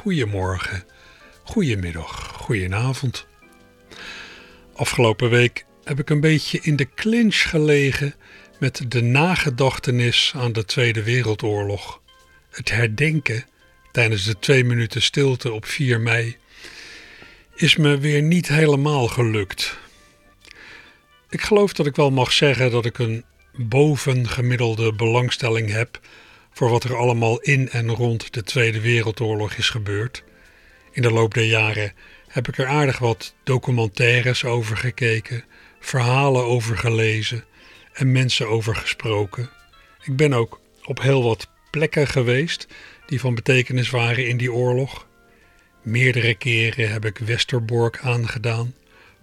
Goedemorgen, goedemiddag, goedenavond. Afgelopen week heb ik een beetje in de clinch gelegen met de nagedachtenis aan de Tweede Wereldoorlog. Het herdenken tijdens de twee minuten stilte op 4 mei is me weer niet helemaal gelukt. Ik geloof dat ik wel mag zeggen dat ik een bovengemiddelde belangstelling heb voor wat er allemaal in en rond de Tweede Wereldoorlog is gebeurd. In de loop der jaren heb ik er aardig wat documentaires over gekeken, verhalen over gelezen en mensen over gesproken. Ik ben ook op heel wat plekken geweest die van betekenis waren in die oorlog. Meerdere keren heb ik Westerbork aangedaan.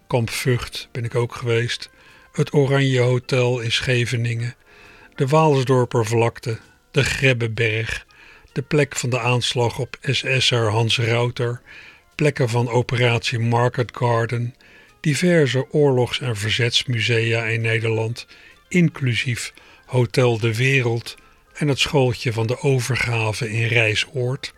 Kamp Vught ben ik ook geweest. Het Oranje Hotel in Scheveningen. De Waalsdorper vlakte. De Grebbeberg. De plek van de aanslag op SS'er Hans Rauter. Plekken van operatie Market Garden. Diverse oorlogs- en verzetsmusea in Nederland. Inclusief Hotel de Wereld en het schooltje van de overgave in Rijsoord.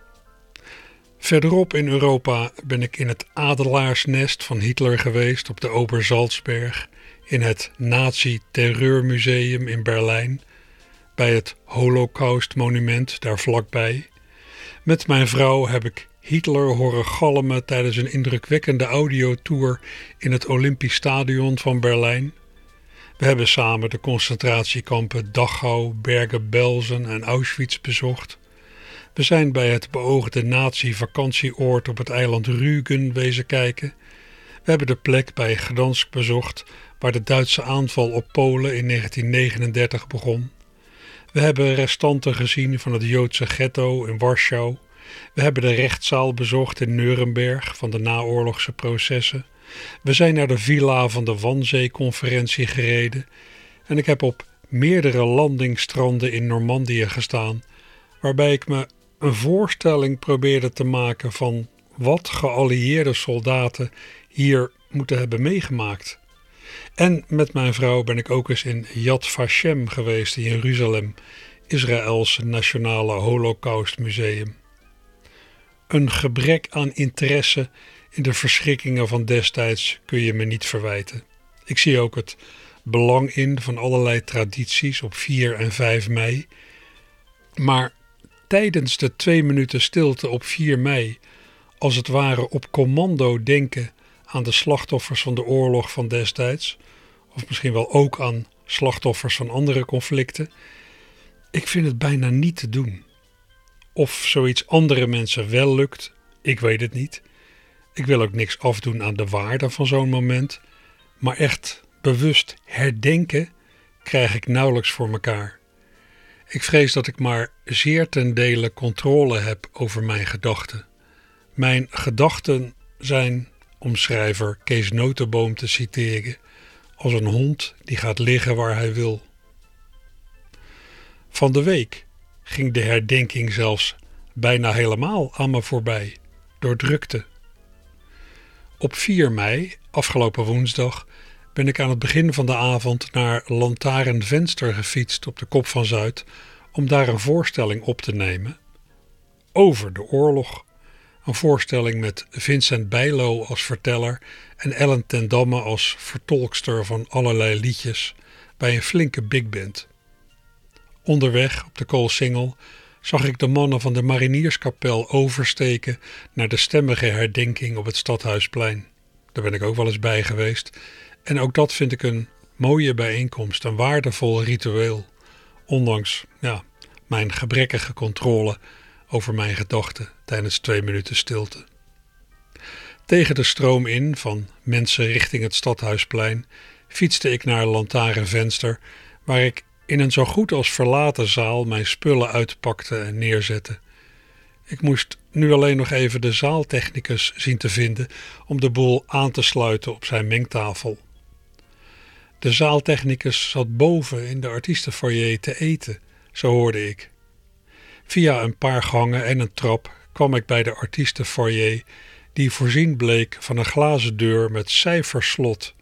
Verderop in Europa ben ik in het adelaarsnest van Hitler geweest op de Obersalzberg, in het Nazi-terreurmuseum in Berlijn, bij het Holocaust-monument daar vlakbij. Met mijn vrouw heb ik Hitler horen galmen tijdens een indrukwekkende audiotour in het Olympisch Stadion van Berlijn. We hebben samen de concentratiekampen Dachau, Bergen-Belsen en Auschwitz bezocht. We zijn bij het beoogde nazi-vakantieoord op het eiland Rügen wezen kijken. We hebben de plek bij Gdansk bezocht waar de Duitse aanval op Polen in 1939 begon. We hebben restanten gezien van het Joodse ghetto in Warschau. We hebben de rechtszaal bezocht in Nuremberg van de naoorlogse processen. We zijn naar de villa van de Wanzee-conferentie gereden en ik heb op meerdere landingsstranden in Normandië gestaan, waarbij ik me een voorstelling probeerde te maken van wat geallieerde soldaten hier moeten hebben meegemaakt. En met mijn vrouw ben ik ook eens in Yad Vashem geweest in Jeruzalem, Israëls nationale holocaustmuseum. Een gebrek aan interesse in de verschrikkingen van destijds kun je me niet verwijten. Ik zie ook het belang in van allerlei tradities op 4 en 5 mei. Maar tijdens de twee minuten stilte op 4 mei, als het ware op commando denken aan de slachtoffers van de oorlog van destijds, of misschien wel ook aan slachtoffers van andere conflicten, ik vind het bijna niet te doen. Of zoiets andere mensen wel lukt, ik weet het niet. Ik wil ook niks afdoen aan de waarde van zo'n moment, maar echt bewust herdenken krijg ik nauwelijks voor mekaar. Ik vrees dat ik maar zeer ten dele controle heb over mijn gedachten. Mijn gedachten zijn, om schrijver Kees Notenboom te citeren, als een hond die gaat liggen waar hij wil. Van de week ging de herdenking zelfs bijna helemaal aan me voorbij, door drukte. Op 4 mei, afgelopen woensdag, ben ik aan het begin van de avond naar Lantarenvenster gefietst op de Kop van Zuid om daar een voorstelling op te nemen over de oorlog. Een voorstelling met Vincent Bijlo als verteller en Ellen ten Damme als vertolkster van allerlei liedjes bij een flinke big band. Onderweg op de Koolsingel zag ik de mannen van de Marinierskapel oversteken naar de stemmige herdenking op het Stadhuisplein. Daar ben ik ook wel eens bij geweest. En ook dat vind ik een mooie bijeenkomst, een waardevol ritueel. Ondanks ja, mijn gebrekkige controle over mijn gedachten tijdens twee minuten stilte. Tegen de stroom in van mensen richting het Stadhuisplein fietste ik naar een lantaarnvenster waar ik in een zo goed als verlaten zaal mijn spullen uitpakte en neerzette. Ik moest nu alleen nog even de zaaltechnicus zien te vinden om de boel aan te sluiten op zijn mengtafel. De zaaltechnicus zat boven in de artiestenfoyer te eten, zo hoorde ik. Via een paar gangen en een trap kwam ik bij de artiestenfoyer, die voorzien bleek van een glazen deur met cijferslot.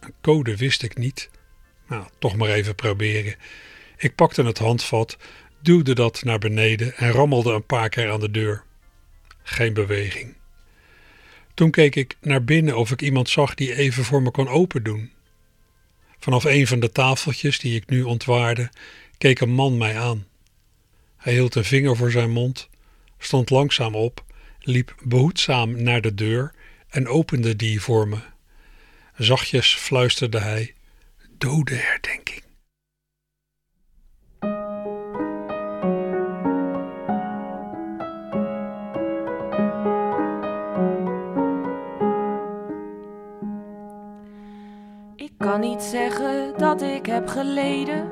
Een code wist ik niet. Nou, toch maar even proberen. Ik pakte het handvat, duwde dat naar beneden en rammelde een paar keer aan de deur. Geen beweging. Toen keek ik naar binnen of ik iemand zag die even voor me kon opendoen. Vanaf een van de tafeltjes die ik nu ontwaarde, keek een man mij aan. Hij hield een vinger voor zijn mond, stond langzaam op, liep behoedzaam naar de deur en opende die voor me. Zachtjes fluisterde hij: Dodenherdenking. Ik kan niet zeggen dat ik heb geleden.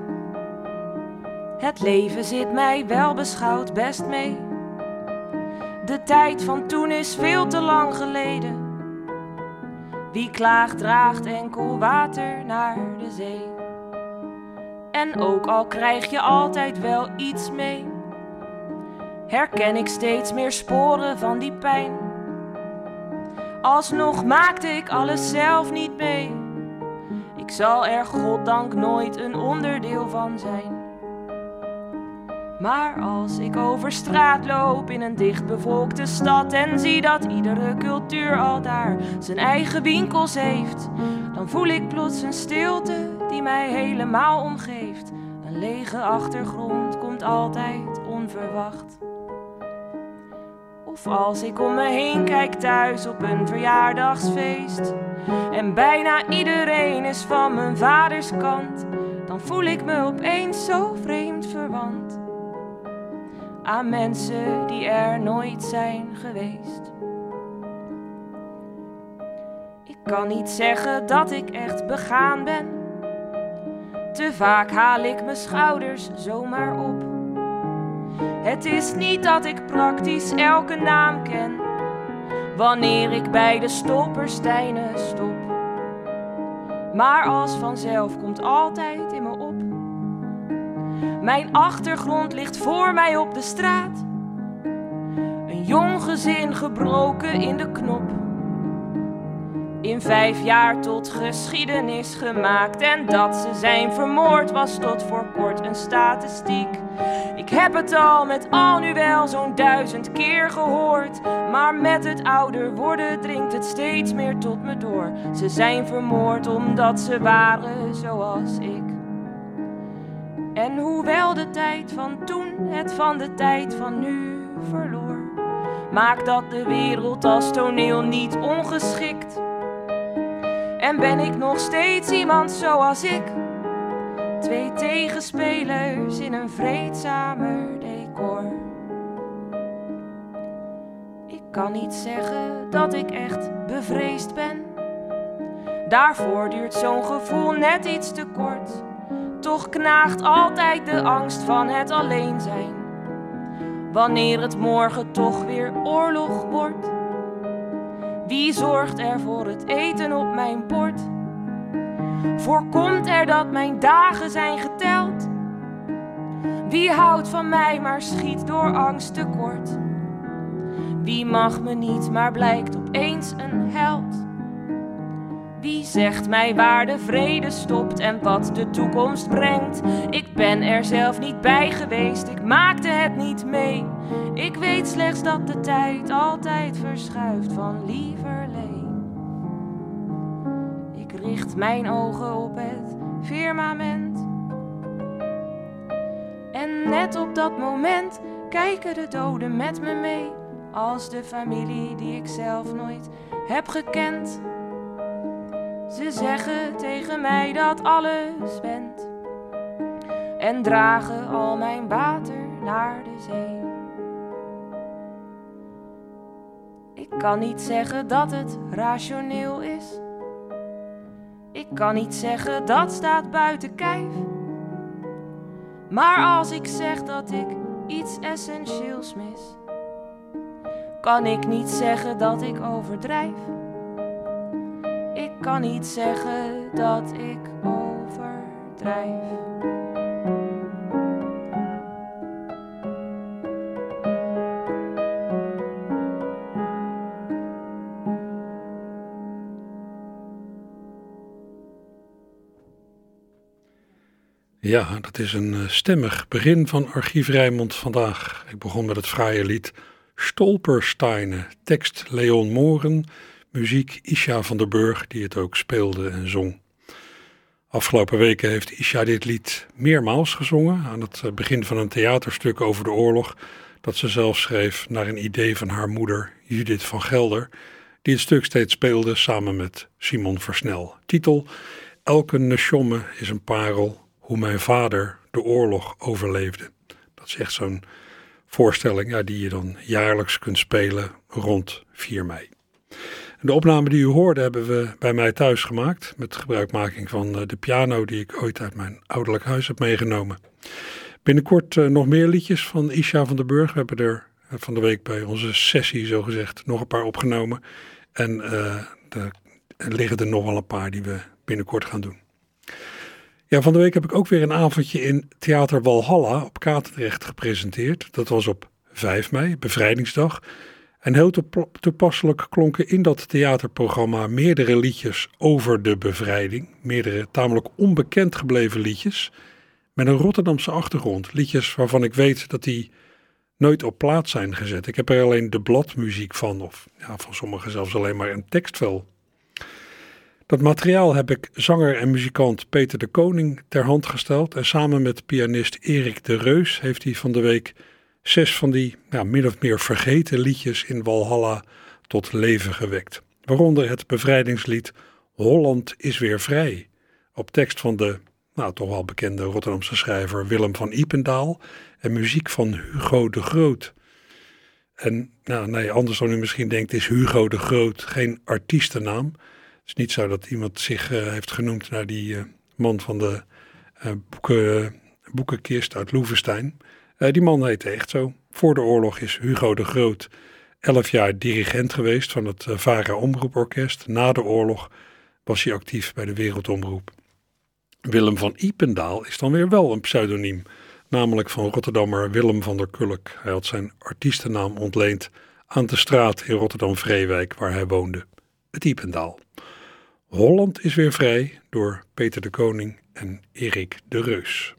Het leven zit mij wel beschouwd best mee. De tijd van toen is veel te lang geleden. Wie klaagt draagt enkel water naar de zee. En ook al krijg je altijd wel iets mee, herken ik steeds meer sporen van die pijn. Alsnog maakte ik alles zelf niet mee. Ik zal er goddank nooit een onderdeel van zijn. Maar als ik over straat loop in een dichtbevolkte stad en zie dat iedere cultuur al daar zijn eigen winkels heeft, dan voel ik plots een stilte die mij helemaal omgeeft. Een lege achtergrond komt altijd onverwacht. Of als ik om me heen kijk thuis op een verjaardagsfeest en bijna iedereen is van mijn vaders kant, dan voel ik me opeens zo vreemd verwant aan mensen die er nooit zijn geweest. Ik kan niet zeggen dat ik echt begaan ben. Te vaak haal ik mijn schouders zomaar op. Het is niet dat ik praktisch elke naam ken, wanneer ik bij de stopperstijnen stop. Maar als vanzelf komt altijd in op mijn achtergrond ligt voor mij op de straat. Een jong gezin gebroken in de knop. In vijf jaar tot geschiedenis gemaakt. En dat ze zijn vermoord was tot voor kort een statistiek. Ik heb het al met al nu wel zo'n duizend keer gehoord. Maar met het ouder worden dringt het steeds meer tot me door. Ze zijn vermoord omdat ze waren zoals ik. En hoewel de tijd van toen het van de tijd van nu verloor, maakt dat de wereld als toneel niet ongeschikt. En ben ik nog steeds iemand zoals ik? Twee tegenspelers in een vreedzamer decor. Ik kan niet zeggen dat ik echt bevreesd ben. Daarvoor duurt zo'n gevoel net iets te kort. Toch knaagt altijd de angst van het alleen zijn. Wanneer het morgen toch weer oorlog wordt. Wie zorgt er voor het eten op mijn bord? Voorkomt er dat mijn dagen zijn geteld? Wie houdt van mij maar schiet door angst tekort? Wie mag me niet, maar blijkt opeens een held? Wie zegt mij waar de vrede stopt en wat de toekomst brengt? Ik ben er zelf niet bij geweest, ik maakte het niet mee. Ik weet slechts dat de tijd altijd verschuift van lieverlee. Ik richt mijn ogen op het firmament. En net op dat moment kijken de doden met me mee, als de familie die ik zelf nooit heb gekend. Ze zeggen tegen mij dat alles bent en dragen al mijn water naar de zee. Ik kan niet zeggen dat het rationeel is. Ik kan niet zeggen dat staat buiten kijf. Maar als ik zeg dat ik iets essentieels mis, kan ik niet zeggen dat ik overdrijf. Kan niet zeggen dat ik overdrijf. Ja, dat is een eh, stemmig begin van Archief Rijmond vandaag. Ik begon met het fraaie lied Stolpersteinen, tekst Leon Moren, muziek Isha van der Burg, die het ook speelde en zong. Afgelopen weken heeft Isha dit lied meermaals gezongen aan het eh, begin van een theaterstuk over de oorlog, dat ze zelf schreef naar een idee van haar moeder Judith van Gelder, die het stuk steeds speelde samen met Simon Versnel. Titel Elke Nesjomme is een parel, hoe mijn vader de oorlog overleefde. Dat is echt zo'n voorstelling ja, die je dan jaarlijks kunt spelen rond 4 mei. De opname die u hoorde hebben we bij mij thuis gemaakt met gebruikmaking van eh, de piano die ik ooit uit mijn ouderlijk huis heb meegenomen. Binnenkort uh, nog meer liedjes van Isha van der Burg. We hebben er uh, van de week bij onze sessie zogezegd nog een paar opgenomen. En er liggen er nog wel een paar die we binnenkort gaan doen. Ja, van de week heb ik ook weer een avondje in Theater Walhalla op Katendrecht gepresenteerd. Dat was op 5 mei, bevrijdingsdag. En heel toepasselijk klonken in dat theaterprogramma meerdere liedjes over de bevrijding. Meerdere tamelijk onbekend gebleven liedjes. Met een Rotterdamse achtergrond. Liedjes waarvan ik weet dat die nooit op plaats zijn gezet. Ik heb er alleen de bladmuziek van, of ja, van sommigen zelfs alleen maar een tekstvel dat materiaal heb ik zanger en muzikant Peter de Koning ter hand gesteld. En samen met pianist Erik de Reus heeft hij van de week zes van die min of meer vergeten liedjes in Walhalla tot leven gewekt. Waaronder het bevrijdingslied Holland is weer vrij. Op tekst van de nou, toch wel bekende Rotterdamse schrijver Willem van Ipendaal en muziek van Hugo de Groot. En nou, nee, anders dan u misschien denkt, is Hugo de Groot geen artiestennaam. Het is niet zo dat iemand zich uh, heeft genoemd naar die uh, man van de uh, boeken, boekenkist uit Loevestein. Die man heette echt zo. Voor de oorlog is Hugo de Groot elf jaar dirigent geweest van het VARA Omroeporkest. Na de oorlog was hij actief bij de Wereldomroep. Willem van Ipendaal is dan weer wel een pseudoniem, namelijk van Rotterdammer Willem van der Kulk. Hij had zijn artiestennaam ontleend aan de straat in Rotterdam-Vreewijk waar hij woonde, het Ipendaal. Holland is weer vrij door Peter de Koning en Erik de Reus.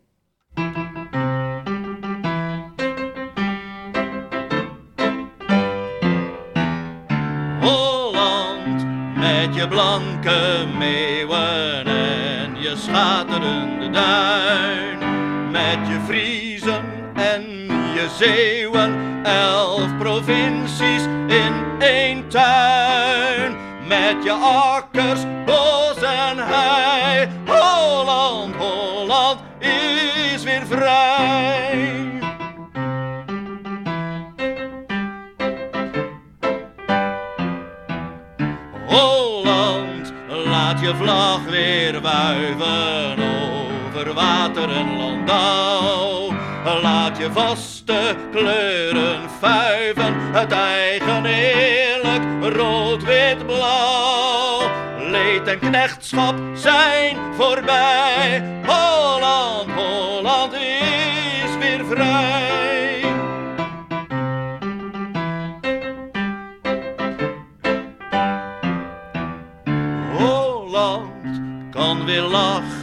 Met je blanke meeuwen en je schaterende duin. Met je Friezen en je Zeeuwen, elf provincies in één tuin. Met je akkers je vlag weer wuiven over water en landouw. Laat je vaste kleuren vuiven, het eigen eerlijk rood, wit, blauw leed en knechtschap zijn voorbij. Holland, Holland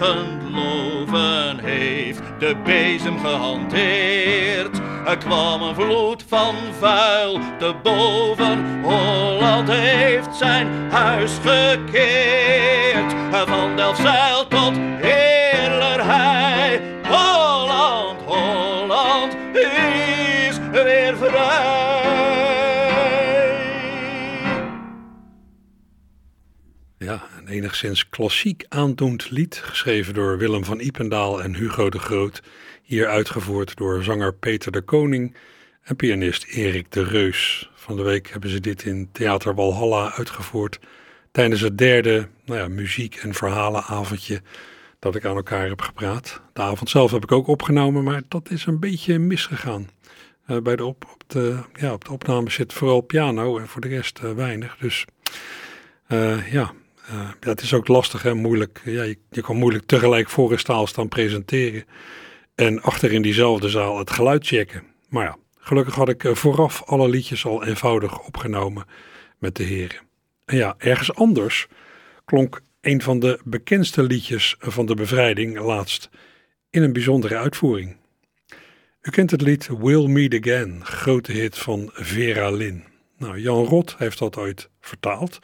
lachend loven, heeft de bezem gehanteerd. Er kwam een vloed van vuil te boven. Holland heeft zijn huis gekeerd. Van Delfzijl enigszins klassiek aandoend lied, geschreven door Willem van Ipendaal en Hugo de Groot hier uitgevoerd door zanger Peter de Koning en pianist Erik de Reus. Van de week hebben ze dit in Theater Walhalla uitgevoerd tijdens het derde nou ja, muziek- en verhalenavondje dat ik aan elkaar heb gepraat. De avond zelf heb ik ook opgenomen, maar dat is een beetje misgegaan. Uh, bij de op, op de, ja, op de opname zit vooral piano en voor de rest weinig. Dus ja, het is ook lastig en moeilijk. Ja, je, kan moeilijk tegelijk voor een staal staan presenteren en achter in diezelfde zaal het geluid checken. Maar ja, gelukkig had ik vooraf alle liedjes al eenvoudig opgenomen met de heren. En ja, ergens anders klonk een van de bekendste liedjes van de bevrijding laatst in een bijzondere uitvoering. U kent het lied We'll Meet Again, grote hit van Vera Lynn. Nou, Jan Rot heeft dat ooit vertaald.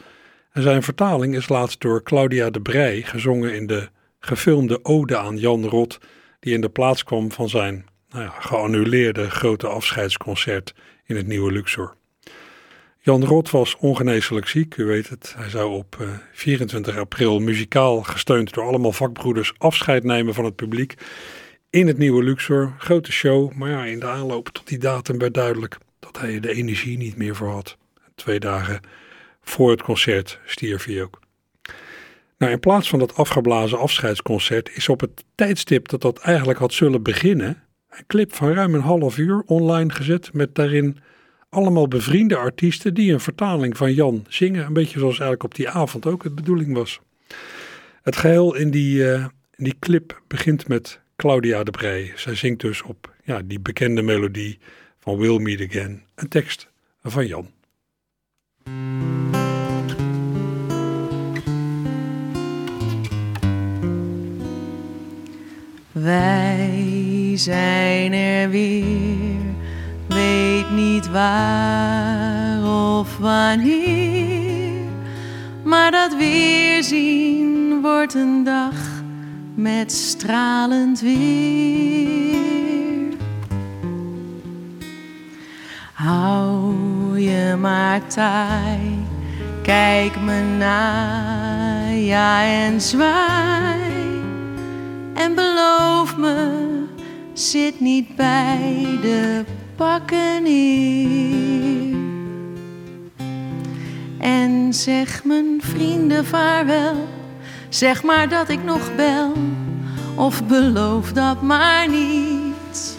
Zijn vertaling is laatst door Claudia de Brij gezongen in de gefilmde ode aan Jan Rot, die in de plaats kwam van zijn nou ja, geannuleerde grote afscheidsconcert in het Nieuwe Luxor. Jan Rot was ongeneeslijk ziek, u weet het. Hij zou op 24 eh, april muzikaal gesteund door allemaal vakbroeders afscheid nemen van het publiek in het nieuwe Luxor. Grote show, maar ja, in de aanloop tot die datum werd duidelijk dat hij de energie niet meer voor had. Twee dagen voor het concert stierf hij ook. Nou, in plaats van dat afgeblazen afscheidsconcert is op het tijdstip dat dat eigenlijk had zullen beginnen, een clip van ruim een half uur online gezet met daarin allemaal bevriende artiesten die een vertaling van Jan zingen. Een beetje zoals eigenlijk op die avond ook het bedoeling was. Het geheel in die, uh, in die clip begint met Claudia de Brij. Zij zingt dus op ja, die bekende melodie van We'll Meet Again, een tekst van Jan. Wij zijn er weer, weet niet waar of wanneer, maar dat weerzien wordt een dag met stralend weer. Hou je maar taai, kijk me na, ja en zwaai. En beloof me, zit niet bij de pakken. En zeg mijn vrienden vaarwel Zeg maar dat ik nog bel, of beloof dat maar niet.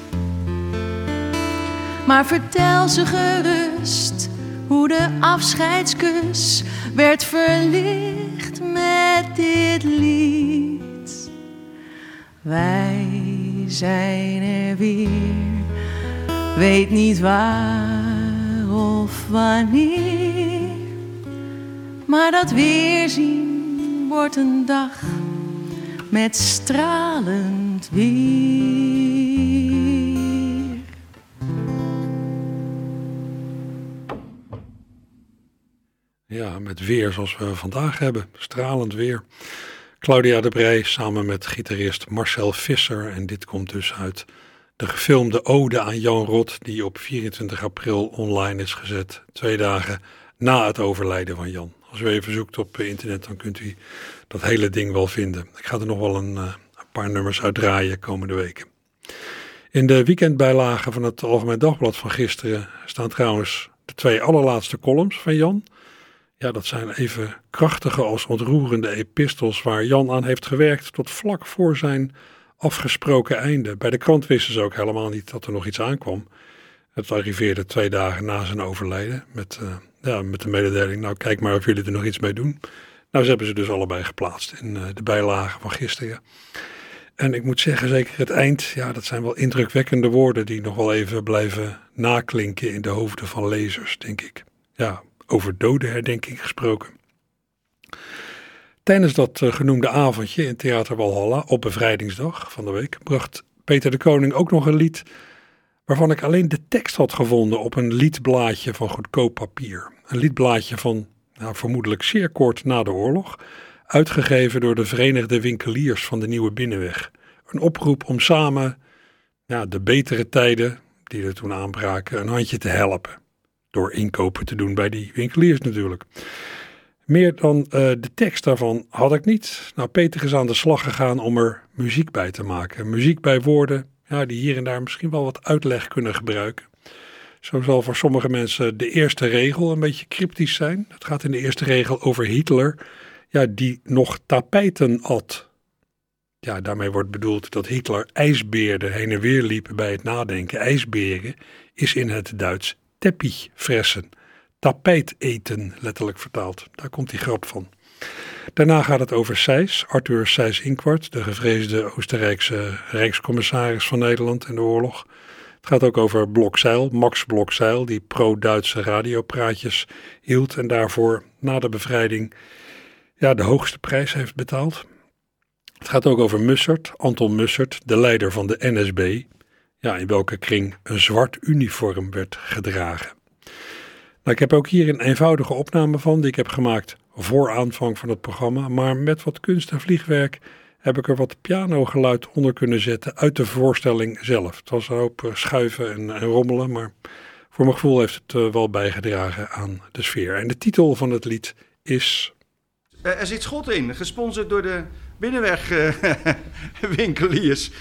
Maar vertel ze gerust hoe de afscheidskus werd verlicht met dit lied. Wij zijn er weer, weet niet waar of wanneer, maar dat weerzien wordt een dag met stralend weer. Ja, met weer zoals we vandaag hebben. Stralend weer. Claudia de Brij samen met gitarist Marcel Visser. En dit komt dus uit de gefilmde ode aan Jan Rot, die op 24 april online is gezet. Twee dagen na het overlijden van Jan. Als u even zoekt op internet, dan kunt u dat hele ding wel vinden. Ik ga er nog wel een, uh, een paar nummers uitdraaien komende weken. In de weekendbijlagen van het Algemeen Dagblad van gisteren staan trouwens de twee allerlaatste columns van Jan. Ja, dat zijn even krachtige als ontroerende epistels waar Jan aan heeft gewerkt tot vlak voor zijn afgesproken einde. Bij de krant wisten ze ook helemaal niet dat er nog iets aankwam. Het arriveerde twee dagen na zijn overlijden met uh, ja, met de mededeling, nou kijk maar of jullie er nog iets mee doen. Nou, ze hebben ze dus allebei geplaatst in uh, de bijlagen van gisteren. En ik moet zeggen, zeker het eind, ja, dat zijn wel indrukwekkende woorden die nog wel even blijven naklinken in de hoofden van lezers, denk ik. Ja, over dodenherdenking gesproken. Tijdens dat uh, genoemde avondje in Theater Walhalla op bevrijdingsdag van de week bracht Peter de Koning ook nog een lied waarvan ik alleen de tekst had gevonden op een liedblaadje van goedkoop papier. Een liedblaadje van nou, vermoedelijk zeer kort na de oorlog, uitgegeven door de Verenigde Winkeliers van de Nieuwe Binnenweg. Een oproep om samen ja, de betere tijden die er toen aanbraken een handje te helpen. Door inkopen te doen bij die winkeliers natuurlijk. Meer dan uh, de tekst daarvan had ik niet. Nou, Peter is aan de slag gegaan om er muziek bij te maken. Muziek bij woorden, ja, die hier en daar misschien wel wat uitleg kunnen gebruiken. Zo zal voor sommige mensen de eerste regel een beetje cryptisch zijn. Het gaat in de eerste regel over Hitler, ja, die nog tapijten at. Ja, daarmee wordt bedoeld dat Hitler ijsbeerden heen en weer liepen bij het nadenken. Ijsberen is in het Duits teppich fressen. Tapijt eten, letterlijk vertaald. Daar komt die grap van. Daarna gaat het over Sijs, Arthur Sijs-Inquart, de gevreesde Oostenrijkse rijkscommissaris van Nederland in de oorlog. Het gaat ook over Blokzeil, Max Blokzeil, die pro-Duitse radiopraatjes hield en daarvoor na de bevrijding ja, de hoogste prijs heeft betaald. Het gaat ook over Mussert, Anton Mussert, de leider van de NSB, ja, in welke kring een zwart uniform werd gedragen. Nou, ik heb ook hier een eenvoudige opname van die ik heb gemaakt voor aanvang van het programma, maar met wat kunst en vliegwerk heb ik er wat pianogeluid onder kunnen zetten uit de voorstelling zelf. Het was een hoop eh, schuiven en, en rommelen, maar voor mijn gevoel heeft het uh, wel bijgedragen aan de sfeer. En de titel van het lied is... Er zit schot in, gesponsord door de binnenwegwinkeliers.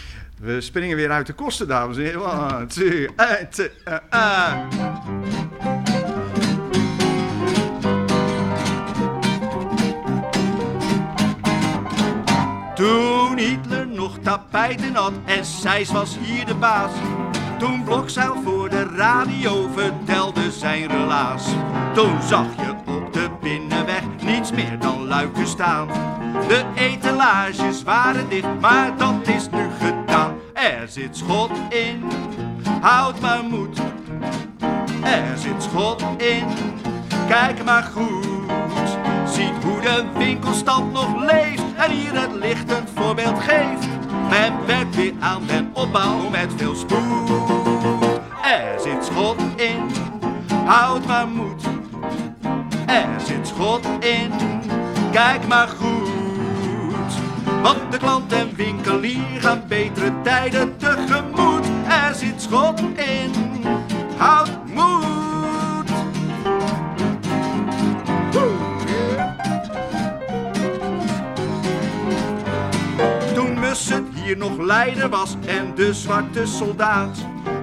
We springen weer uit de kosten, dames en heren. One, two, eight, uh, uh. Toen Hitler nog tapijten had en Sijs was hier de baas. Toen Blokzeil voor de radio vertelde zijn relaas. Toen zag je op de binnenweg niets meer dan luiken staan. De etalages waren dicht, maar dat is nu gedaan. Er zit schot in, houd maar moed. Er zit schot in, kijk maar goed. Ziet hoe de winkelstand nog leeft en hier het lichtend voorbeeld geeft. Men werkt weer aan den opbouw met veel spoed. Er zit schot in, houd maar moed. Er zit schot in, kijk maar goed. Want de klant en winkelier gaan betere tijden tegemoet. Er zit schot in, houd moed. Toen Mussen hier nog leider was en de zwarte soldaat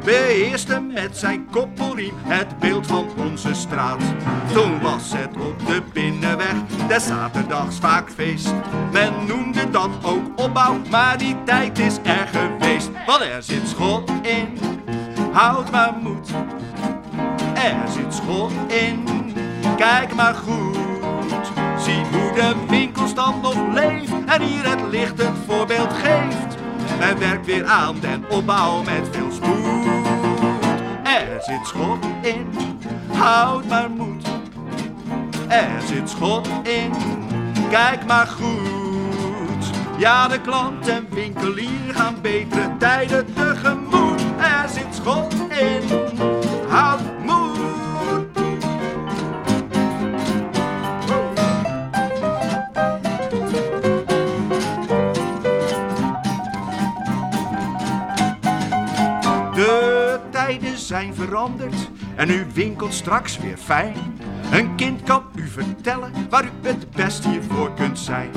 beheerste met zijn koppelriem het beeld van onze straat. Toen was het op de binnenweg des zaterdags vaak feest. Men noemde dat ook opbouw, maar die tijd is er geweest. Want er zit schot in, houd maar moed. Er zit schot in, kijk maar goed. Zie hoe de winkelstand nog leeft en hier het lichtend voorbeeld geeft. Men werkt weer aan den opbouw met veel spoed. Er zit schot in, houd maar moed. Er zit schot in, kijk maar goed. Ja, de klant en winkelier gaan betere tijden tegemoet. Er zit schot in, zijn veranderd en u winkelt straks weer fijn. Een kind kan u vertellen waar u het best hiervoor kunt zijn.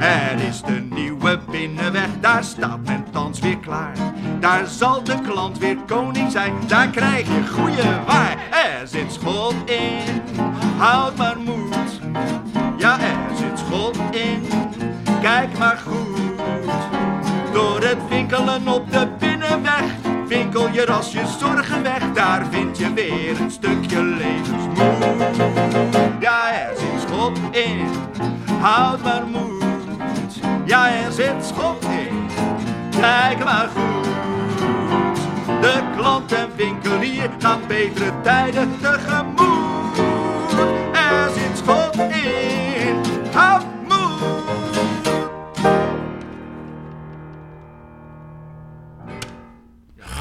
Er is de nieuwe binnenweg, daar staat men thans weer klaar. Daar zal de klant weer koning zijn, daar krijg je goede waar. Er zit schot in, houd maar moed. Ja, er zit schot in, kijk maar goed. Door het winkelen op de winkel je ras je zorgen weg. Daar vind je weer een stukje levensmoed. Ja, er zit schot in, houd maar moed. Ja, er zit schot in, kijk maar goed. De klant en winkelier gaan betere tijden tegemoet. Er zit schot in, houd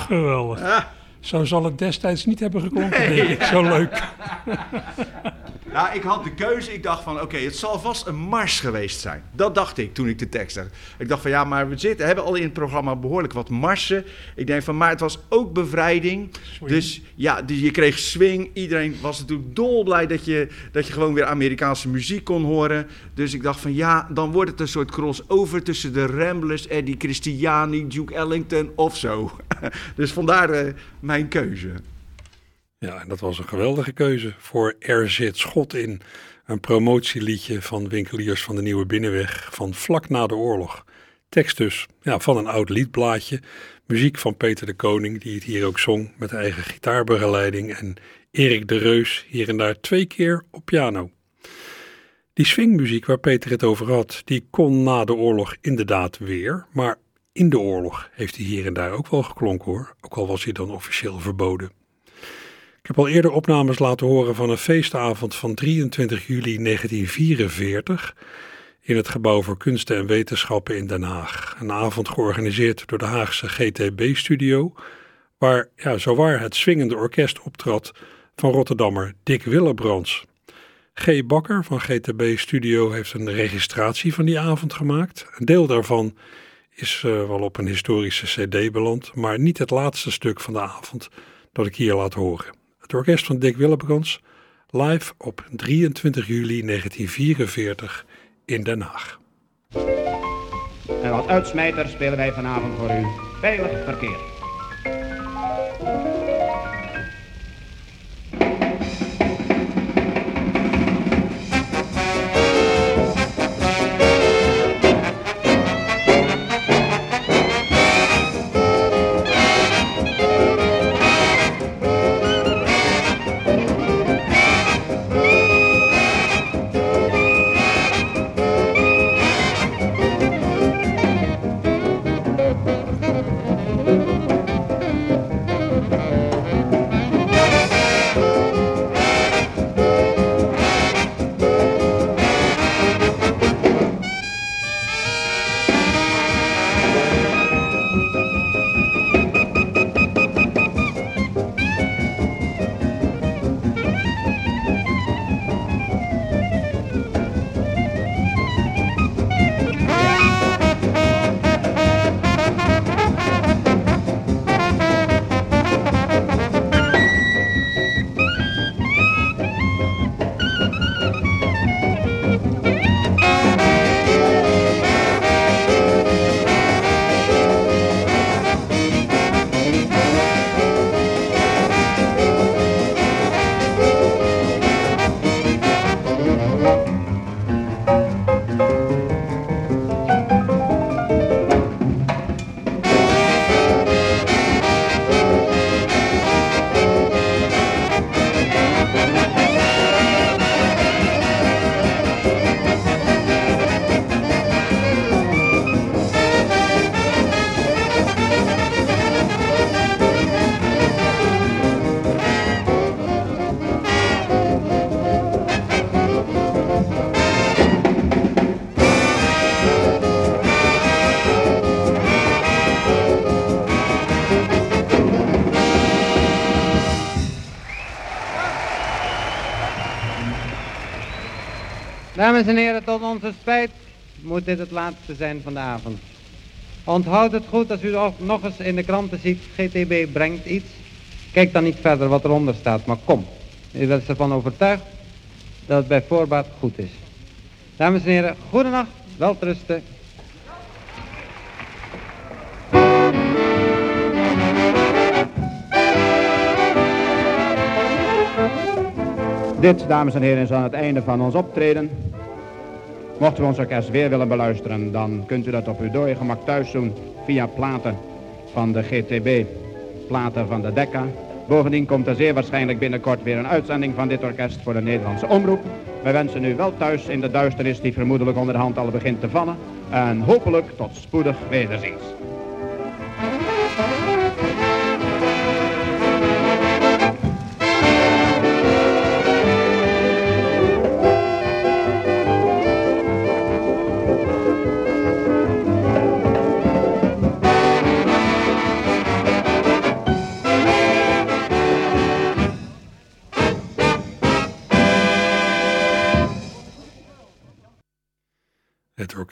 Geweldig. Zo zal het destijds niet hebben geklonken, denk ik. Zo leuk. Nou, ik had de keuze. Ik dacht van, oké, het zal vast een mars geweest zijn. Dat dacht ik toen ik de tekst zag. Ik dacht van, ja, maar we zitten, hebben al in het programma behoorlijk wat marsen. Ik denk van, maar het was ook bevrijding. Dus ja, dus je kreeg swing. Iedereen was natuurlijk dolblij dat je, dat je gewoon weer Amerikaanse muziek kon horen. Dus ik dacht van, ja, dan wordt het een soort crossover tussen de Ramblers, Eddie Christiani, Duke Ellington of zo. dus vandaar eh, mijn keuze. Ja, en dat was een geweldige keuze voor Er zit schot in. Een promotieliedje van winkeliers van de Nieuwe Binnenweg van vlak na de oorlog. Tekst dus ja, van een oud liedblaadje. Muziek van Peter de Koning, die het hier ook zong met eigen gitaarbegeleiding. En Erik de Reus hier en daar twee keer op piano. Die swingmuziek waar Peter het over had, die kon na de oorlog inderdaad weer. Maar in de oorlog heeft hij hier en daar ook wel geklonken hoor. Ook al was hij dan officieel verboden. Ik heb al eerder opnames laten horen van een feestavond van 23 juli 1944 in het Gebouw voor Kunsten en Wetenschappen in Den Haag. Een avond georganiseerd door de Haagse GTB-studio, waar ja, zowaar het swingende orkest optrad van Rotterdammer Dick Willebrands. G. Bakker van GTB Studio heeft een registratie van die avond gemaakt. Een deel daarvan is uh, wel op een historische CD beland, maar niet het laatste stuk van de avond dat ik hier laat horen. Het orkest van Dick Willebrands live op 23 juli 1944 in Den Haag. En wat uitsmijter spelen wij vanavond voor u. Veilig verkeer. Dames en heren, tot onze spijt moet dit het laatste zijn van de avond. Onthoud het goed als u nog eens in de kranten ziet, GTB brengt iets. Kijk dan niet verder wat eronder staat, maar kom. U bent ervan overtuigd dat het bij voorbaat goed is. Dames en heren, goedenacht, welterusten. Dit, dames en heren, is aan het einde van ons optreden. Mocht u ons orkest weer willen beluisteren, dan kunt u dat op uw dode gemak thuis doen via platen van de GTB, platen van de Decca. Bovendien komt er zeer waarschijnlijk binnenkort weer een uitzending van dit orkest voor de Nederlandse omroep. Wij wensen u wel thuis in de duisternis die vermoedelijk onder de hand al begint te vallen. En hopelijk tot spoedig wederziens.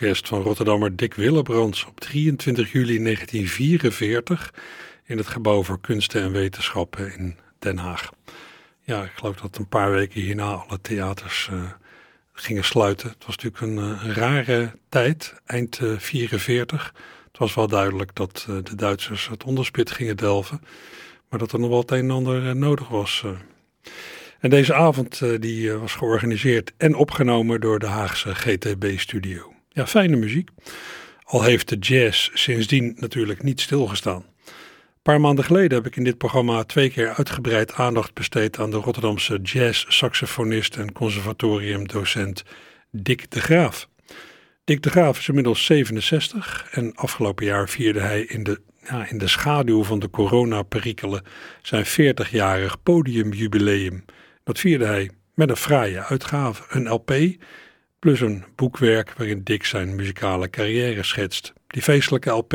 Van Rotterdammer Dick Willebrands op 23 juli 1944 in het Gebouw voor Kunsten en Wetenschappen in Den Haag. Ja, ik geloof dat een paar weken hierna alle theaters uh, gingen sluiten. Het was natuurlijk een, uh, rare tijd, eind uh, 44. Het was wel duidelijk dat de Duitsers het onderspit gingen delven, maar dat er nog wel het een en ander nodig was. En deze avond die was georganiseerd en opgenomen door de Haagse GTB-studio. Ja, fijne muziek. Al heeft de jazz sindsdien natuurlijk niet stilgestaan. Een paar maanden geleden heb ik in dit programma twee keer uitgebreid aandacht besteed aan de Rotterdamse jazz-saxofonist en conservatoriumdocent Dick de Graaf. Dick de Graaf is inmiddels 67 en afgelopen jaar vierde hij in de, ja, in de schaduw van de coronaperikelen zijn 40-jarig podiumjubileum. Dat vierde hij met een fraaie uitgave, een LP, plus een boekwerk waarin Dick zijn muzikale carrière schetst. Die feestelijke LP,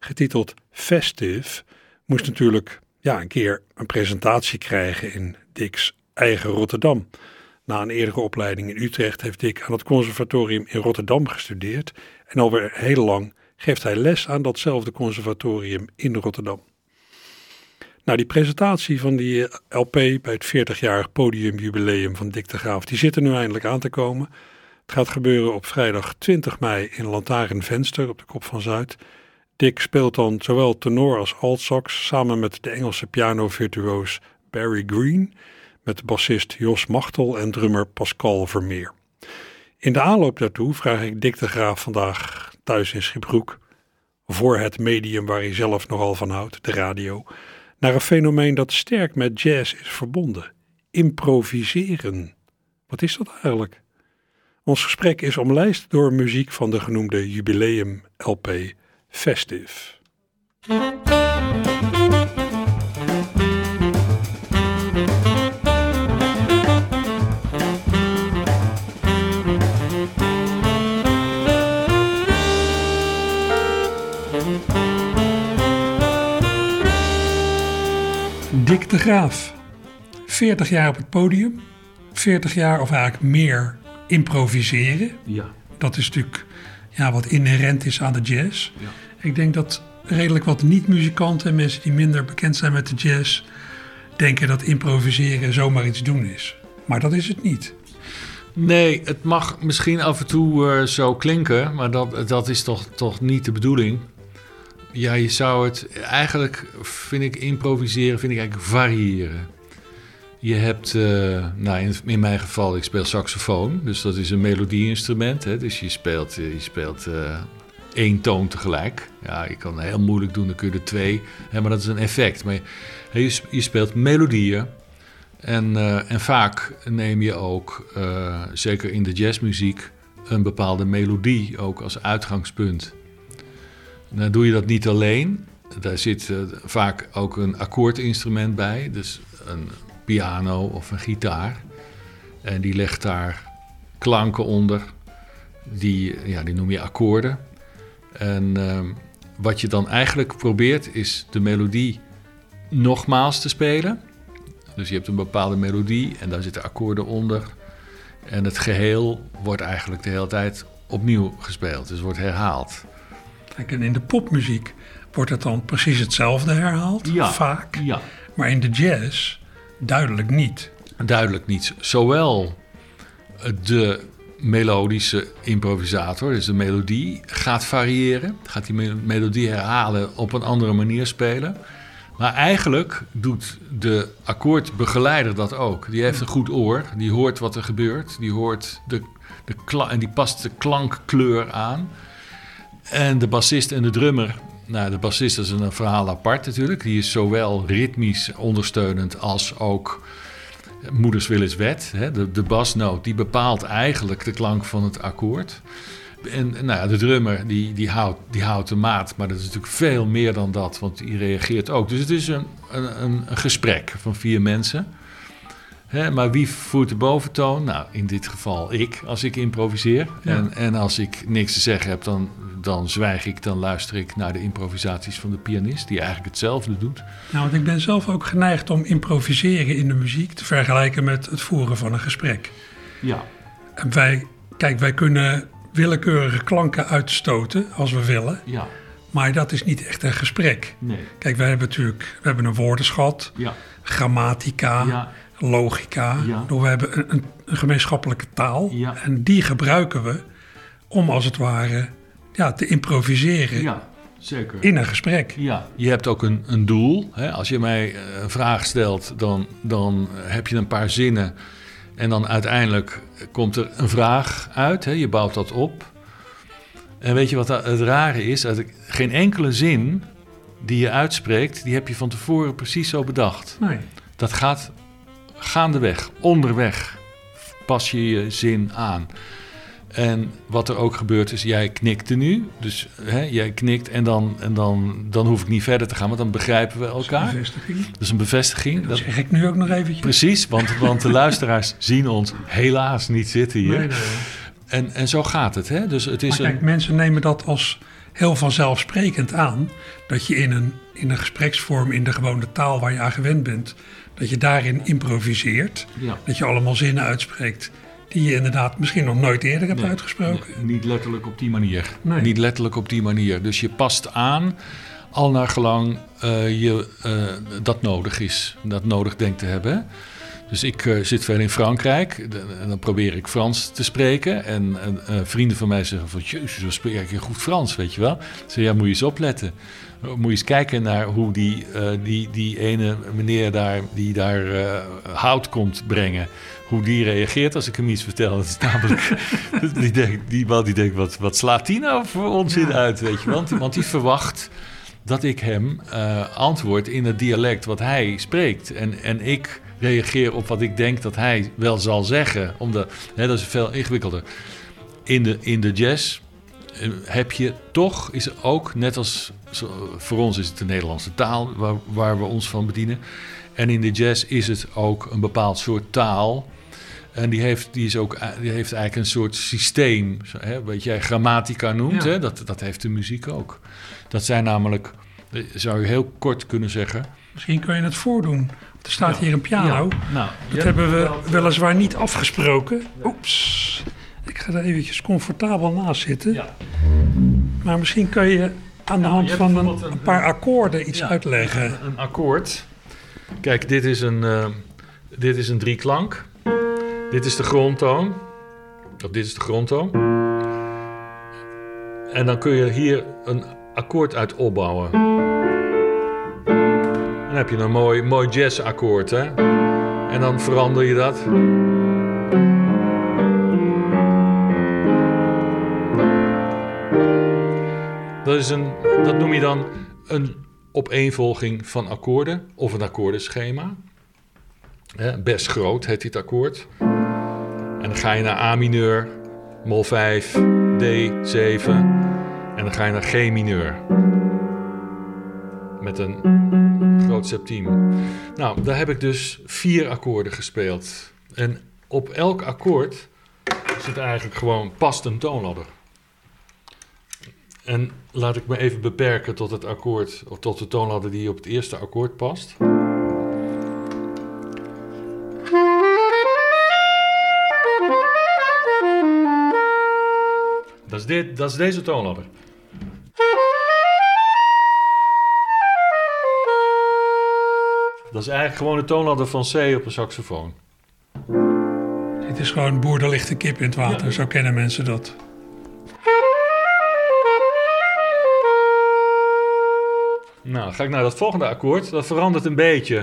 getiteld Festive, moest natuurlijk ja, een keer een presentatie krijgen in Dick's eigen Rotterdam. Na een eerdere opleiding in Utrecht heeft Dick aan het conservatorium in Rotterdam gestudeerd en alweer heel lang geeft hij les aan datzelfde conservatorium in Rotterdam. Nou, die presentatie van die LP bij het 40-jarig podiumjubileum van Dick de Graaf, die zit er nu eindelijk aan te komen. Gaat gebeuren op vrijdag 20 mei in Lantaarnvenster op de Kop van Zuid. Dick speelt dan zowel tenor als altsax samen met de Engelse pianovirtuoos Barry Green, met bassist Jos Machtel en drummer Pascal Vermeer. In de aanloop daartoe vraag ik Dick de Graaf vandaag thuis in Schipbroek, voor het medium waar hij zelf nogal van houdt, de radio, naar een fenomeen dat sterk met jazz is verbonden: improviseren. Wat is dat eigenlijk? Ons gesprek is omlijst door muziek van de genoemde jubileum LP Festive. Dick de Graaf. 40 jaar op het podium. 40 jaar of eigenlijk meer improviseren. Ja. Dat is natuurlijk ja, wat inherent is aan de jazz. Ja. Ik denk dat redelijk wat niet-muzikanten en mensen die minder bekend zijn met de jazz... denken dat improviseren zomaar iets doen is. Maar dat is het niet. Nee, het mag misschien af en toe uh, zo klinken, maar dat, dat is toch, toch niet de bedoeling. Ja, je zou het eigenlijk, vind ik, improviseren, vind ik eigenlijk variëren. Je hebt, uh, nou in, mijn geval, ik speel saxofoon, dus dat is een melodieinstrument. Hè, dus je speelt, je speelt uh, één toon tegelijk. Ja, je kan heel moeilijk doen, dan kun je er twee, hè, maar dat is een effect. Maar je, je speelt melodieën. En, en vaak neem je ook, zeker in de jazzmuziek, een bepaalde melodie ook als uitgangspunt. Dan doe je dat niet alleen. Daar zit vaak ook een akkoordinstrument bij. Dus een piano of een gitaar. En die legt daar klanken onder. Die, ja, die noem je akkoorden. En uh, wat je dan eigenlijk probeert is de melodie nogmaals te spelen. Dus je hebt een bepaalde melodie en daar zitten akkoorden onder. En het geheel wordt eigenlijk de hele tijd opnieuw gespeeld. Dus wordt herhaald. Kijk, en in de popmuziek wordt het dan precies hetzelfde herhaald, ja, vaak. Ja. Maar in de jazz duidelijk niet. Duidelijk niet. Zowel de melodische improvisator, dus de melodie, gaat variëren. Gaat die melodie herhalen, op een andere manier spelen. Maar eigenlijk doet de akkoordbegeleider dat ook. Die heeft een goed oor, die hoort wat er gebeurt, die hoort de, de en die past de klankkleur aan. En de bassist en de drummer. Nou, de bassist is een verhaal apart natuurlijk. Die is zowel ritmisch ondersteunend als ook moeders wil wet. Hè? De, basnoot die bepaalt eigenlijk de klank van het akkoord. En nou de drummer die, die, houdt, die houdt de maat, maar dat is natuurlijk veel meer dan dat, want die reageert ook. Dus het is een, een, een gesprek van vier mensen. Hè, maar wie voert de boventoon? Nou, in dit geval ik, als ik improviseer. Ja. En, en als ik niks te zeggen heb, dan, dan zwijg ik, dan luister ik naar de improvisaties van de pianist, die eigenlijk hetzelfde doet. Nou, want ik ben zelf ook geneigd om improviseren in de muziek te vergelijken met het voeren van een gesprek. Ja. En wij, kijk, wij kunnen willekeurige klanken uitstoten als we willen. Ja. Maar dat is niet echt een gesprek. Nee. Kijk, wij hebben natuurlijk we hebben een woordenschat, Ja. grammatica, Ja. Logica. Ja. We hebben een, een, een gemeenschappelijke taal. Ja. En die gebruiken we om als het ware ja, te improviseren Ja, zeker. in een gesprek. Ja, je hebt ook een, een doel. Hè? Als je mij eh, een vraag stelt, dan, dan heb je een paar zinnen. En dan uiteindelijk komt er een vraag uit. Hè? Je bouwt dat op. En weet je wat het rare is? Dat ik, geen enkele zin die je uitspreekt, die heb je van tevoren precies zo bedacht. Nee. Dat gaat gaandeweg, onderweg, pas je je zin aan. En wat er ook gebeurt is, jij knikte nu. Dus hè, jij knikt en, dan, en dan, dan hoef ik niet verder te gaan, want dan begrijpen we elkaar. Bevestiging. Dat is een bevestiging. Dat zeg ik nu ook nog eventjes. Precies, want, want de luisteraars zien ons helaas niet zitten hier. Nee, nee. En, en zo gaat het. Hè? Dus het is Maar kijk, een, mensen nemen dat als heel vanzelfsprekend aan. Dat je in een, in een gespreksvorm, in de gewone taal waar je aan gewend bent, dat je daarin improviseert. Ja. Dat je allemaal zinnen uitspreekt die je inderdaad misschien nog nooit eerder hebt Nee, uitgesproken. nee, niet letterlijk op die manier. Nee. Niet letterlijk op die manier. Dus je past aan al naar gelang eh, je eh, dat nodig is. Dat nodig denkt te hebben. Dus ik eh, zit veel in Frankrijk de- en dan probeer ik Frans te spreken. En, en, vrienden van mij zeggen van, jezus, wat spreek je goed Frans, weet je wel. Zeg, ja, moet je eens opletten. Moet je eens kijken naar hoe die, eh, die, die ene meneer daar, die daar eh, hout komt brengen. Hoe die reageert als ik hem iets vertel. Dat is namelijk, die, denkt, die man die denkt, wat, wat slaat die nou voor onzin uit, weet je. Want, want die verwacht dat ik hem eh, antwoord in het dialect wat hij spreekt. En, en ik reageer op wat ik denk dat hij wel zal zeggen. Omdat, hè, dat is veel ingewikkelder. In de, in de jazz heb je toch, is ook, net als voor ons is het de Nederlandse taal waar, waar we ons van bedienen. En in de jazz is het ook een bepaald soort taal. En die heeft, die is ook, die heeft eigenlijk een soort systeem, hè, wat jij grammatica noemt. Ja. Hè, dat, dat heeft de muziek ook. Dat zijn namelijk, eh, zou je heel kort kunnen zeggen. Misschien kun je het voordoen. Er staat Ja. hier een piano. Ja, nou, dat hebben we wel- weliswaar niet afgesproken. Oeps. Ik ga er eventjes comfortabel naast zitten. Ja. Maar misschien kun je aan de Ja, hand van een, bijvoorbeeld een- een paar akkoorden iets Ja. uitleggen. Een akkoord. Kijk, dit is een, eh, dit is een drieklank. Dit is de grondtoon. Of dit is de grondtoon. En dan kun je hier een akkoord uit opbouwen. Dan heb je een mooi, mooi jazzakkoord, hè. En dan verander je dat. Dat, is een, dat noem je dan een opeenvolging van akkoorden of een akkoordenschema. Best groot heet dit akkoord. En dan ga je naar A mineur, mol 5, D7 en dan ga je naar G mineur. Met een groot septiem. Nou, daar heb ik dus vier akkoorden gespeeld. En op elk akkoord zit eigenlijk gewoon past een toonladder. En laat ik me even beperken tot het akkoord, of tot de toonladder die op het eerste akkoord past. Dat is, dit, dat is deze toonladder. Dat is eigenlijk gewoon de toonladder van C op een saxofoon. Het is gewoon boer, er ligt een kip in het water. Zo kennen mensen dat. Nou, dan ga ik naar dat volgende akkoord. Dat verandert een beetje.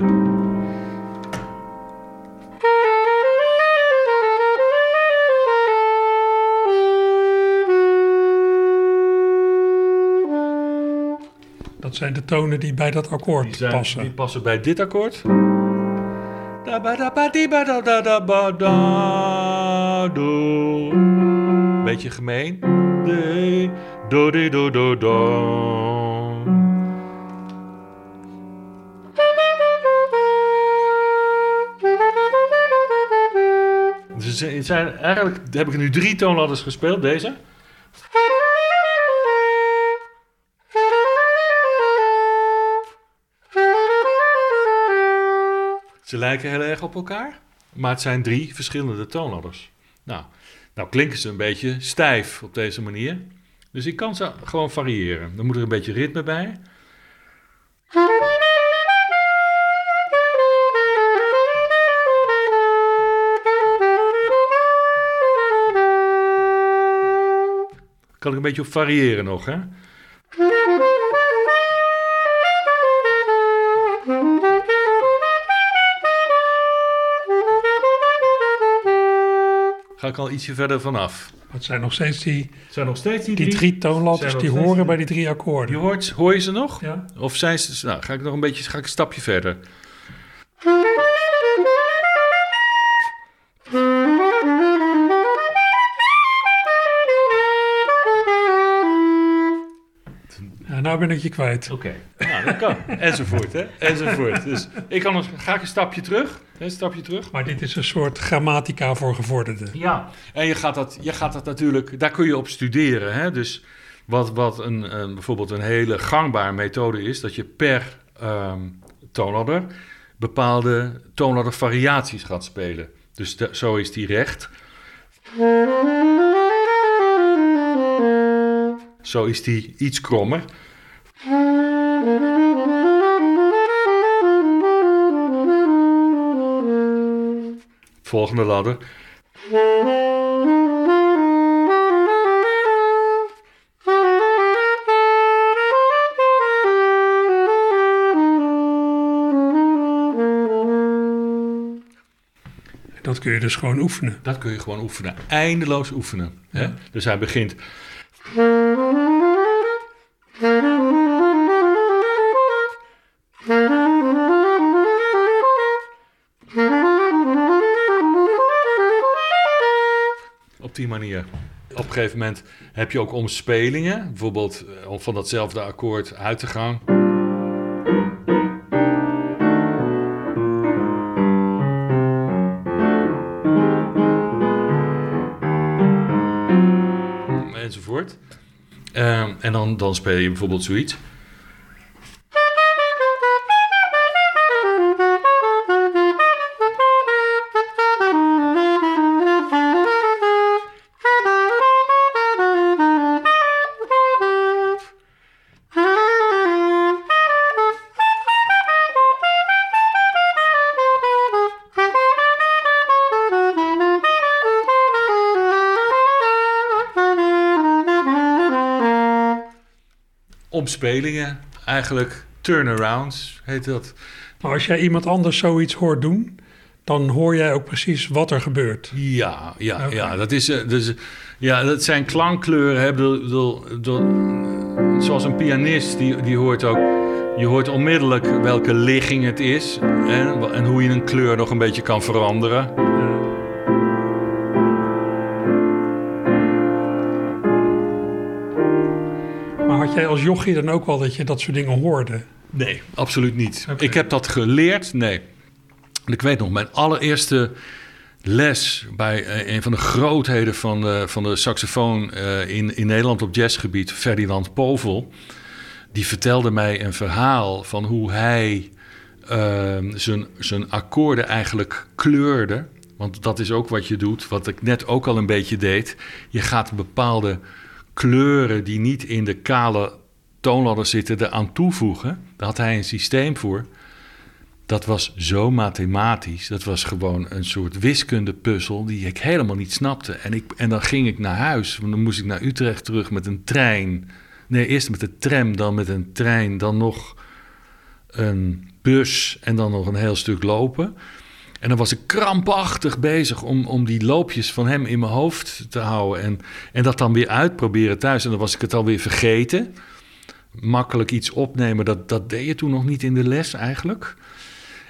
Dat zijn de tonen die bij dat akkoord Die, zijn, passen. die passen bij dit akkoord. Da ba da ba di ba da da da ba da do. Beetje gemeen. Do di do do do. Zijn- eigenlijk heb ik nu drie toonladders gespeeld, deze. Ze lijken heel erg op elkaar, maar het zijn drie verschillende toonladders. Nou, nou klinken ze een beetje stijf op deze manier. Dus ik kan ze gewoon variëren. Dan moet er een beetje ritme bij. Kan ik een beetje op variëren nog, hè? ga ik al ietsje verder vanaf. Het zijn nog steeds die, zijn nog steeds die, die drie. drie toonladders die horen die- bij die drie akkoorden. Je hoort, hoor je ze nog? Ja. Of zijn ze... Nou, ga ik nog een beetje... Ga ik een stapje verder. Ben ik je kwijt. Oké. Nou, dat kan. Enzovoort, hè. Enzovoort. Dus ik kan nog... Ga ik een stapje terug? Een stapje terug? Maar dit is een soort grammatica voor gevorderden. Ja. En je gaat dat, je gaat dat natuurlijk... Daar kun je op studeren, hè. Dus wat, wat een, een, bijvoorbeeld een hele gangbare methode is... dat je per ehm toonladder bepaalde toonladdervariaties gaat spelen. Dus de- zo is die recht. Zo is die iets krommer. Volgende ladder. Dat kun je dus gewoon oefenen. Dat kun je gewoon oefenen. Eindeloos oefenen. Hè? Dus hij begint. Een gegeven moment heb je ook omspelingen. Bijvoorbeeld eh, van datzelfde akkoord uit te gaan. enzovoort. Ehm, en dan, dan speel je bijvoorbeeld zoiets. Omspelingen, eigenlijk turnarounds heet dat. Maar als jij iemand anders zoiets hoort doen, dan hoor jij ook precies wat er gebeurt. Ja, ja, ja. Dat, is, eh, dus, ja, dat zijn klankkleuren. Hè, bedoel, zoals een pianist, die, die hoort ook... Je hoort onmiddellijk welke ligging het is. Hè, en hoe je een kleur nog een beetje kan veranderen. Jij als jochie dan ook wel dat je dat soort dingen hoorde? Nee, absoluut niet. Ik heb dat geleerd, nee. Ik weet nog, mijn allereerste les bij eh, een van de grootheden van de, van de saxofoon eh, in, in Nederland op jazzgebied, Ferdinand Povel. Die vertelde mij een verhaal van hoe hij ehm, zijn, zijn akkoorden eigenlijk kleurde. Want dat is ook wat je doet, wat ik net ook al een beetje deed. Je gaat bepaalde kleuren die niet in de kale toonladder zitten eraan toevoegen. Daar had hij een systeem voor. Dat was zo mathematisch. Dat was gewoon een soort wiskundepuzzel die ik helemaal niet snapte. En, ik, en dan ging ik naar huis. Want dan moest ik naar Utrecht terug met een trein. Nee, eerst met de tram, dan met een trein, dan nog een bus en dan nog een heel stuk lopen. En dan was ik krampachtig bezig om, om die loopjes van hem in mijn hoofd te houden. En, en dat dan weer uitproberen thuis. En dan was ik het alweer vergeten. Makkelijk iets opnemen, dat, dat deed je toen nog niet in de les eigenlijk.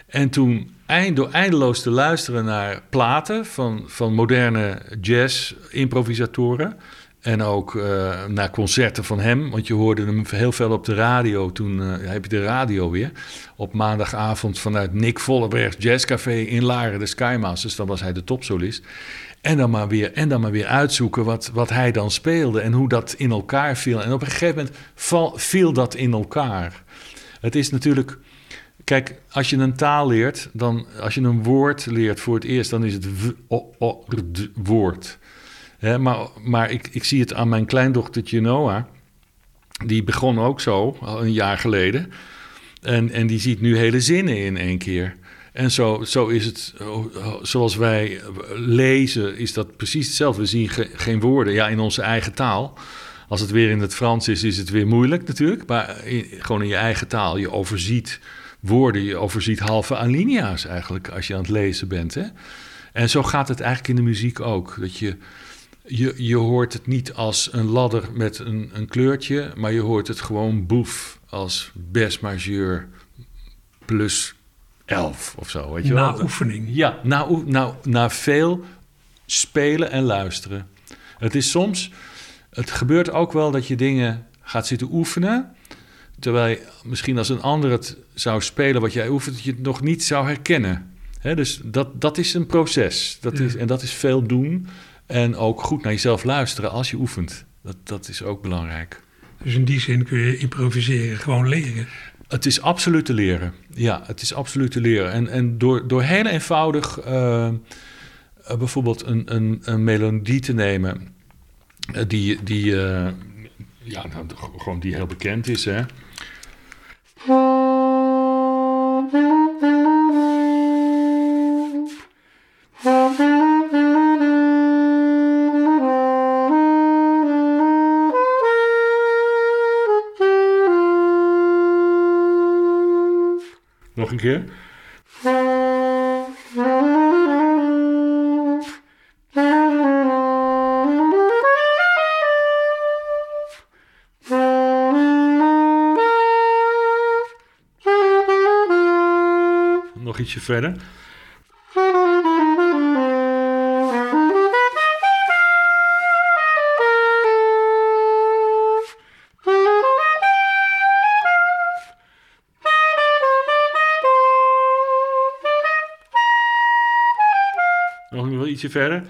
En toen, door eindeloos te luisteren naar platen van, van moderne jazz-improvisatoren. En ook eh, naar concerten van hem, want je hoorde hem heel veel op de radio. Toen eh, heb je de radio weer. Op maandagavond vanuit Nick Vollebergs Jazzcafé in Laren, de Skymasters. Dan was hij de topsolist. En dan maar weer, en dan maar weer uitzoeken wat, wat hij dan speelde en hoe dat in elkaar viel. En op een gegeven moment viel dat in elkaar. Het is natuurlijk. Kijk, als je een taal leert, dan als je een woord leert voor het eerst, dan is het woord. Maar maar ik, ik zie het aan mijn kleindochtertje Noah. Die begon ook zo, al een jaar geleden. En, en die ziet nu hele zinnen in één keer. En zo, zo is het, oh, zoals wij lezen, is dat precies hetzelfde. We zien ge- geen woorden, ja, in onze eigen taal. Als het weer in het Frans is, is het weer moeilijk natuurlijk. Maar gewoon in je eigen taal, je overziet woorden, je overziet halve alinea's eigenlijk als je aan het lezen bent. Hè? En zo gaat het eigenlijk in de muziek ook. Dat je, je, je hoort het niet als een ladder met een, een kleurtje, maar je hoort het gewoon boef als bes majeur plus 11 of zo. Weet je Na wel? oefening. Ja, na, na, na veel spelen en luisteren. Het is soms, het gebeurt ook wel dat je dingen gaat zitten oefenen. Terwijl je, misschien als een ander het zou spelen wat jij oefent, dat je het nog niet zou herkennen. Dus dat, dat is een proces. Dat Ja. is, en dat is veel doen. En ook goed naar jezelf luisteren als je oefent. Dat, dat is ook belangrijk. Dus in die zin kun je improviseren gewoon leren. Het is absoluut te leren. Ja, het is absoluut te leren. En, en door, door heel eenvoudig eh, eh, bijvoorbeeld een, een, een melodie te nemen eh, die, die, ja, nou, gewoon die heel bekend is. Hè? Nog een keer. Nog ietsje verder. Ietsje verder.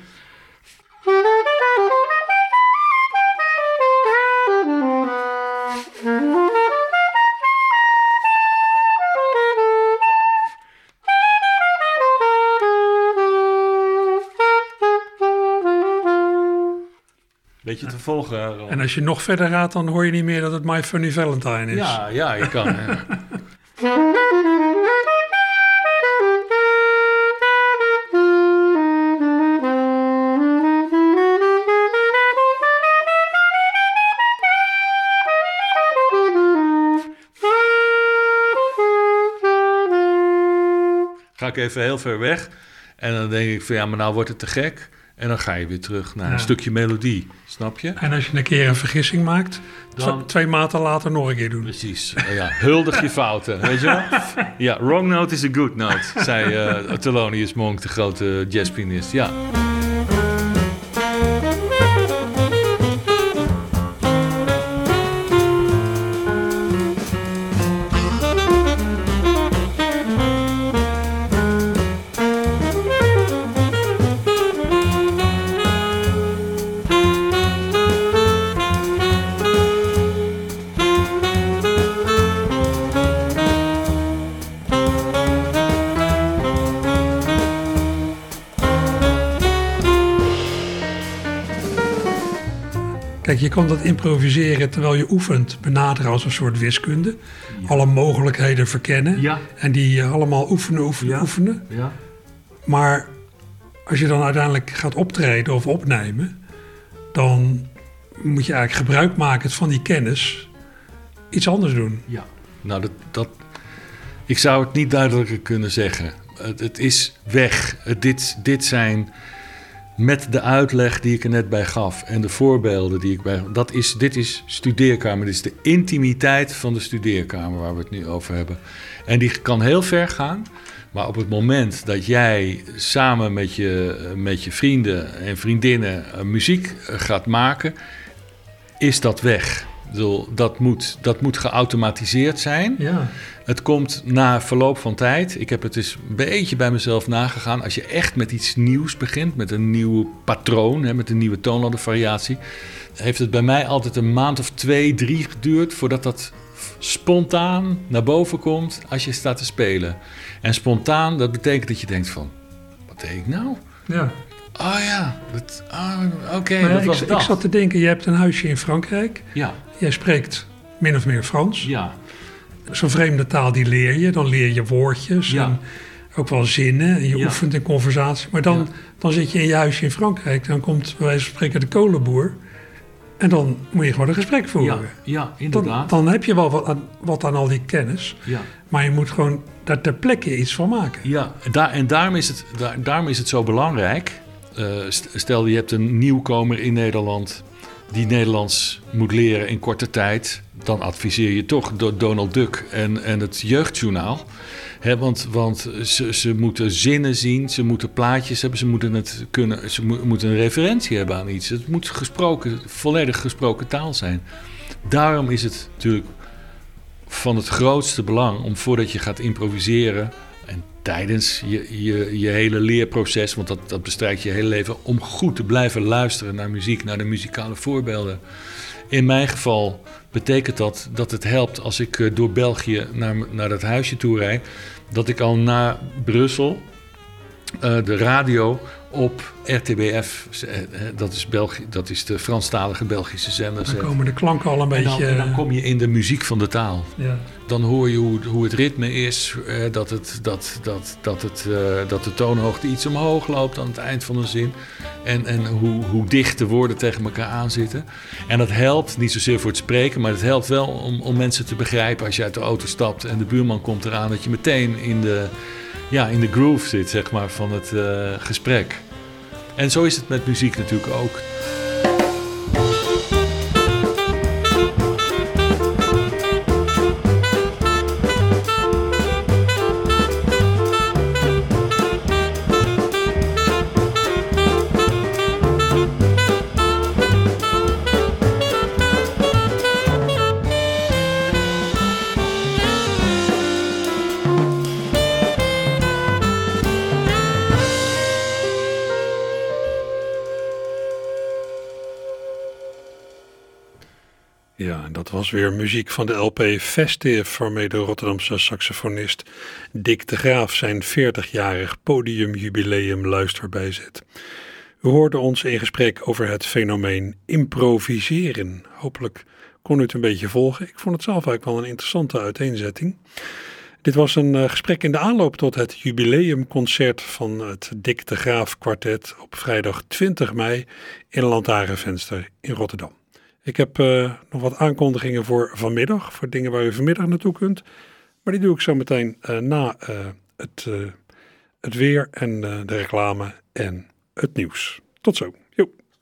Beetje te volgen. Ron. En als je nog verder gaat, dan hoor je niet meer dat het My Funny Valentine is. Ja, ja, je kan. ik even heel ver weg. En dan denk ik van ja, maar nou wordt het te gek. En dan ga je weer terug naar Ja. een stukje melodie. Snap je? En als je een keer een vergissing maakt, Dan- tw- twee maanden later nog een keer doen. Precies. Eh, Ja, huldig je fouten, weet je wel? Ja, wrong note is a good note, zei eh Thelonious Monk, de grote jazzpianist. Ja. Dat improviseren terwijl je oefent benaderen als een soort wiskunde. Alle mogelijkheden verkennen. Ja. En die eh, allemaal oefenen, oefenen, Ja. oefenen. ja. Maar als je dan uiteindelijk gaat optreden of opnemen, dan moet je eigenlijk gebruik maken van die kennis iets anders doen. Ja. Nou, dat, dat, ik zou het niet duidelijker kunnen zeggen. Het, het is weg. Het, dit, dit zijn met de uitleg die ik er net bij gaf en de voorbeelden die ik bij. Dat is, dit is studeerkamer. Dit is de intimiteit van de studeerkamer waar we het nu over hebben. En die kan heel ver gaan. Maar op het moment dat jij samen met je, met je vrienden en vriendinnen eh, muziek eh, gaat maken, is dat weg. Bedoel, dat, moet, dat moet geautomatiseerd zijn. Ja. Het komt na verloop van tijd. Ik heb het eens een beetje bij mezelf nagegaan. Als je echt met iets nieuws begint, met een nieuw patroon, hè, met een nieuwe toonladdervariatie, heeft het bij mij altijd een maand of twee, drie geduurd voordat dat spontaan naar boven komt als je staat te spelen. En spontaan, dat betekent dat je denkt van, wat deed ik nou? ja. Oh ja, ah, oké, was ik, zat te denken, je hebt een huisje in Frankrijk. Ja, Jij spreekt min of meer Frans. ja, Zo'n vreemde taal, die leer je. Dan leer je woordjes Ja. en ook wel zinnen. En je Ja. oefent in conversatie. Maar dan, Ja. dan zit je in je huisje in Frankrijk. Dan komt bij wijze van spreken de kolenboer. En dan moet je gewoon een gesprek voeren. ja inderdaad. dan heb je wel wat aan, wat aan al die kennis. ja. Maar je moet gewoon daar ter plekke iets van maken. Ja, en daar, en daarom is het, daar, daarom is het zo belangrijk. Eh, st- stel, je hebt een nieuwkomer in Nederland die Nederlands moet leren in korte tijd. Dan adviseer je toch Do- Donald Duck en, en het Jeugdjournaal. Want want ze, moeten zinnen zien, ze moeten plaatjes hebben, ze moeten, het kunnen, ze mo- moeten een referentie hebben aan iets. Het moet gesproken, volledig gesproken taal zijn. Daarom is het natuurlijk van het grootste belang om voordat je gaat improviseren en tijdens je, je, hele leerproces, want dat, dat je hele leven, om goed te blijven luisteren naar muziek, naar de muzikale voorbeelden. In mijn geval betekent dat dat het helpt als ik eh, door België naar, naar dat huisje toe rijd, dat ik al na Brussel eh, de radio op RTBF, eh, eh, dat is, België, dat is de Franstalige Belgische zender. Dan komen de klanken al een En dan, beetje... en dan kom je in de muziek van de taal. ja. Dan hoor je hoe, hoe het ritme is, eh, dat, het, dat, dat, dat, het, eh, dat de toonhoogte iets omhoog loopt aan het eind van een zin. En, en hoe, hoe dicht de woorden tegen elkaar aanzitten. En dat helpt niet zozeer voor het spreken, maar het helpt wel om, om mensen te begrijpen als je uit de auto stapt en de buurman komt eraan, dat je meteen in de, ja, in de groove zit zeg maar, van het eh, gesprek. En zo is het met muziek natuurlijk ook. Weer muziek van de LP Festive, waarmee de Rotterdamse saxofonist Dick de Graaf zijn 40-jarig podiumjubileum luisterbijzet. U hoorde ons in gesprek over het fenomeen improviseren. Hopelijk kon u het een beetje volgen. Ik vond het zelf eigenlijk wel een interessante uiteenzetting. Dit was een eh, gesprek in de aanloop tot het jubileumconcert van het Dick de Graaf kwartet op vrijdag 20 mei in Lantaarnvenster in Rotterdam. Ik heb eh, nog wat aankondigingen voor vanmiddag, voor dingen waar u vanmiddag naartoe kunt. Maar die doe ik zo meteen eh, na eh, het, het weer en de reclame en het nieuws. Tot zo.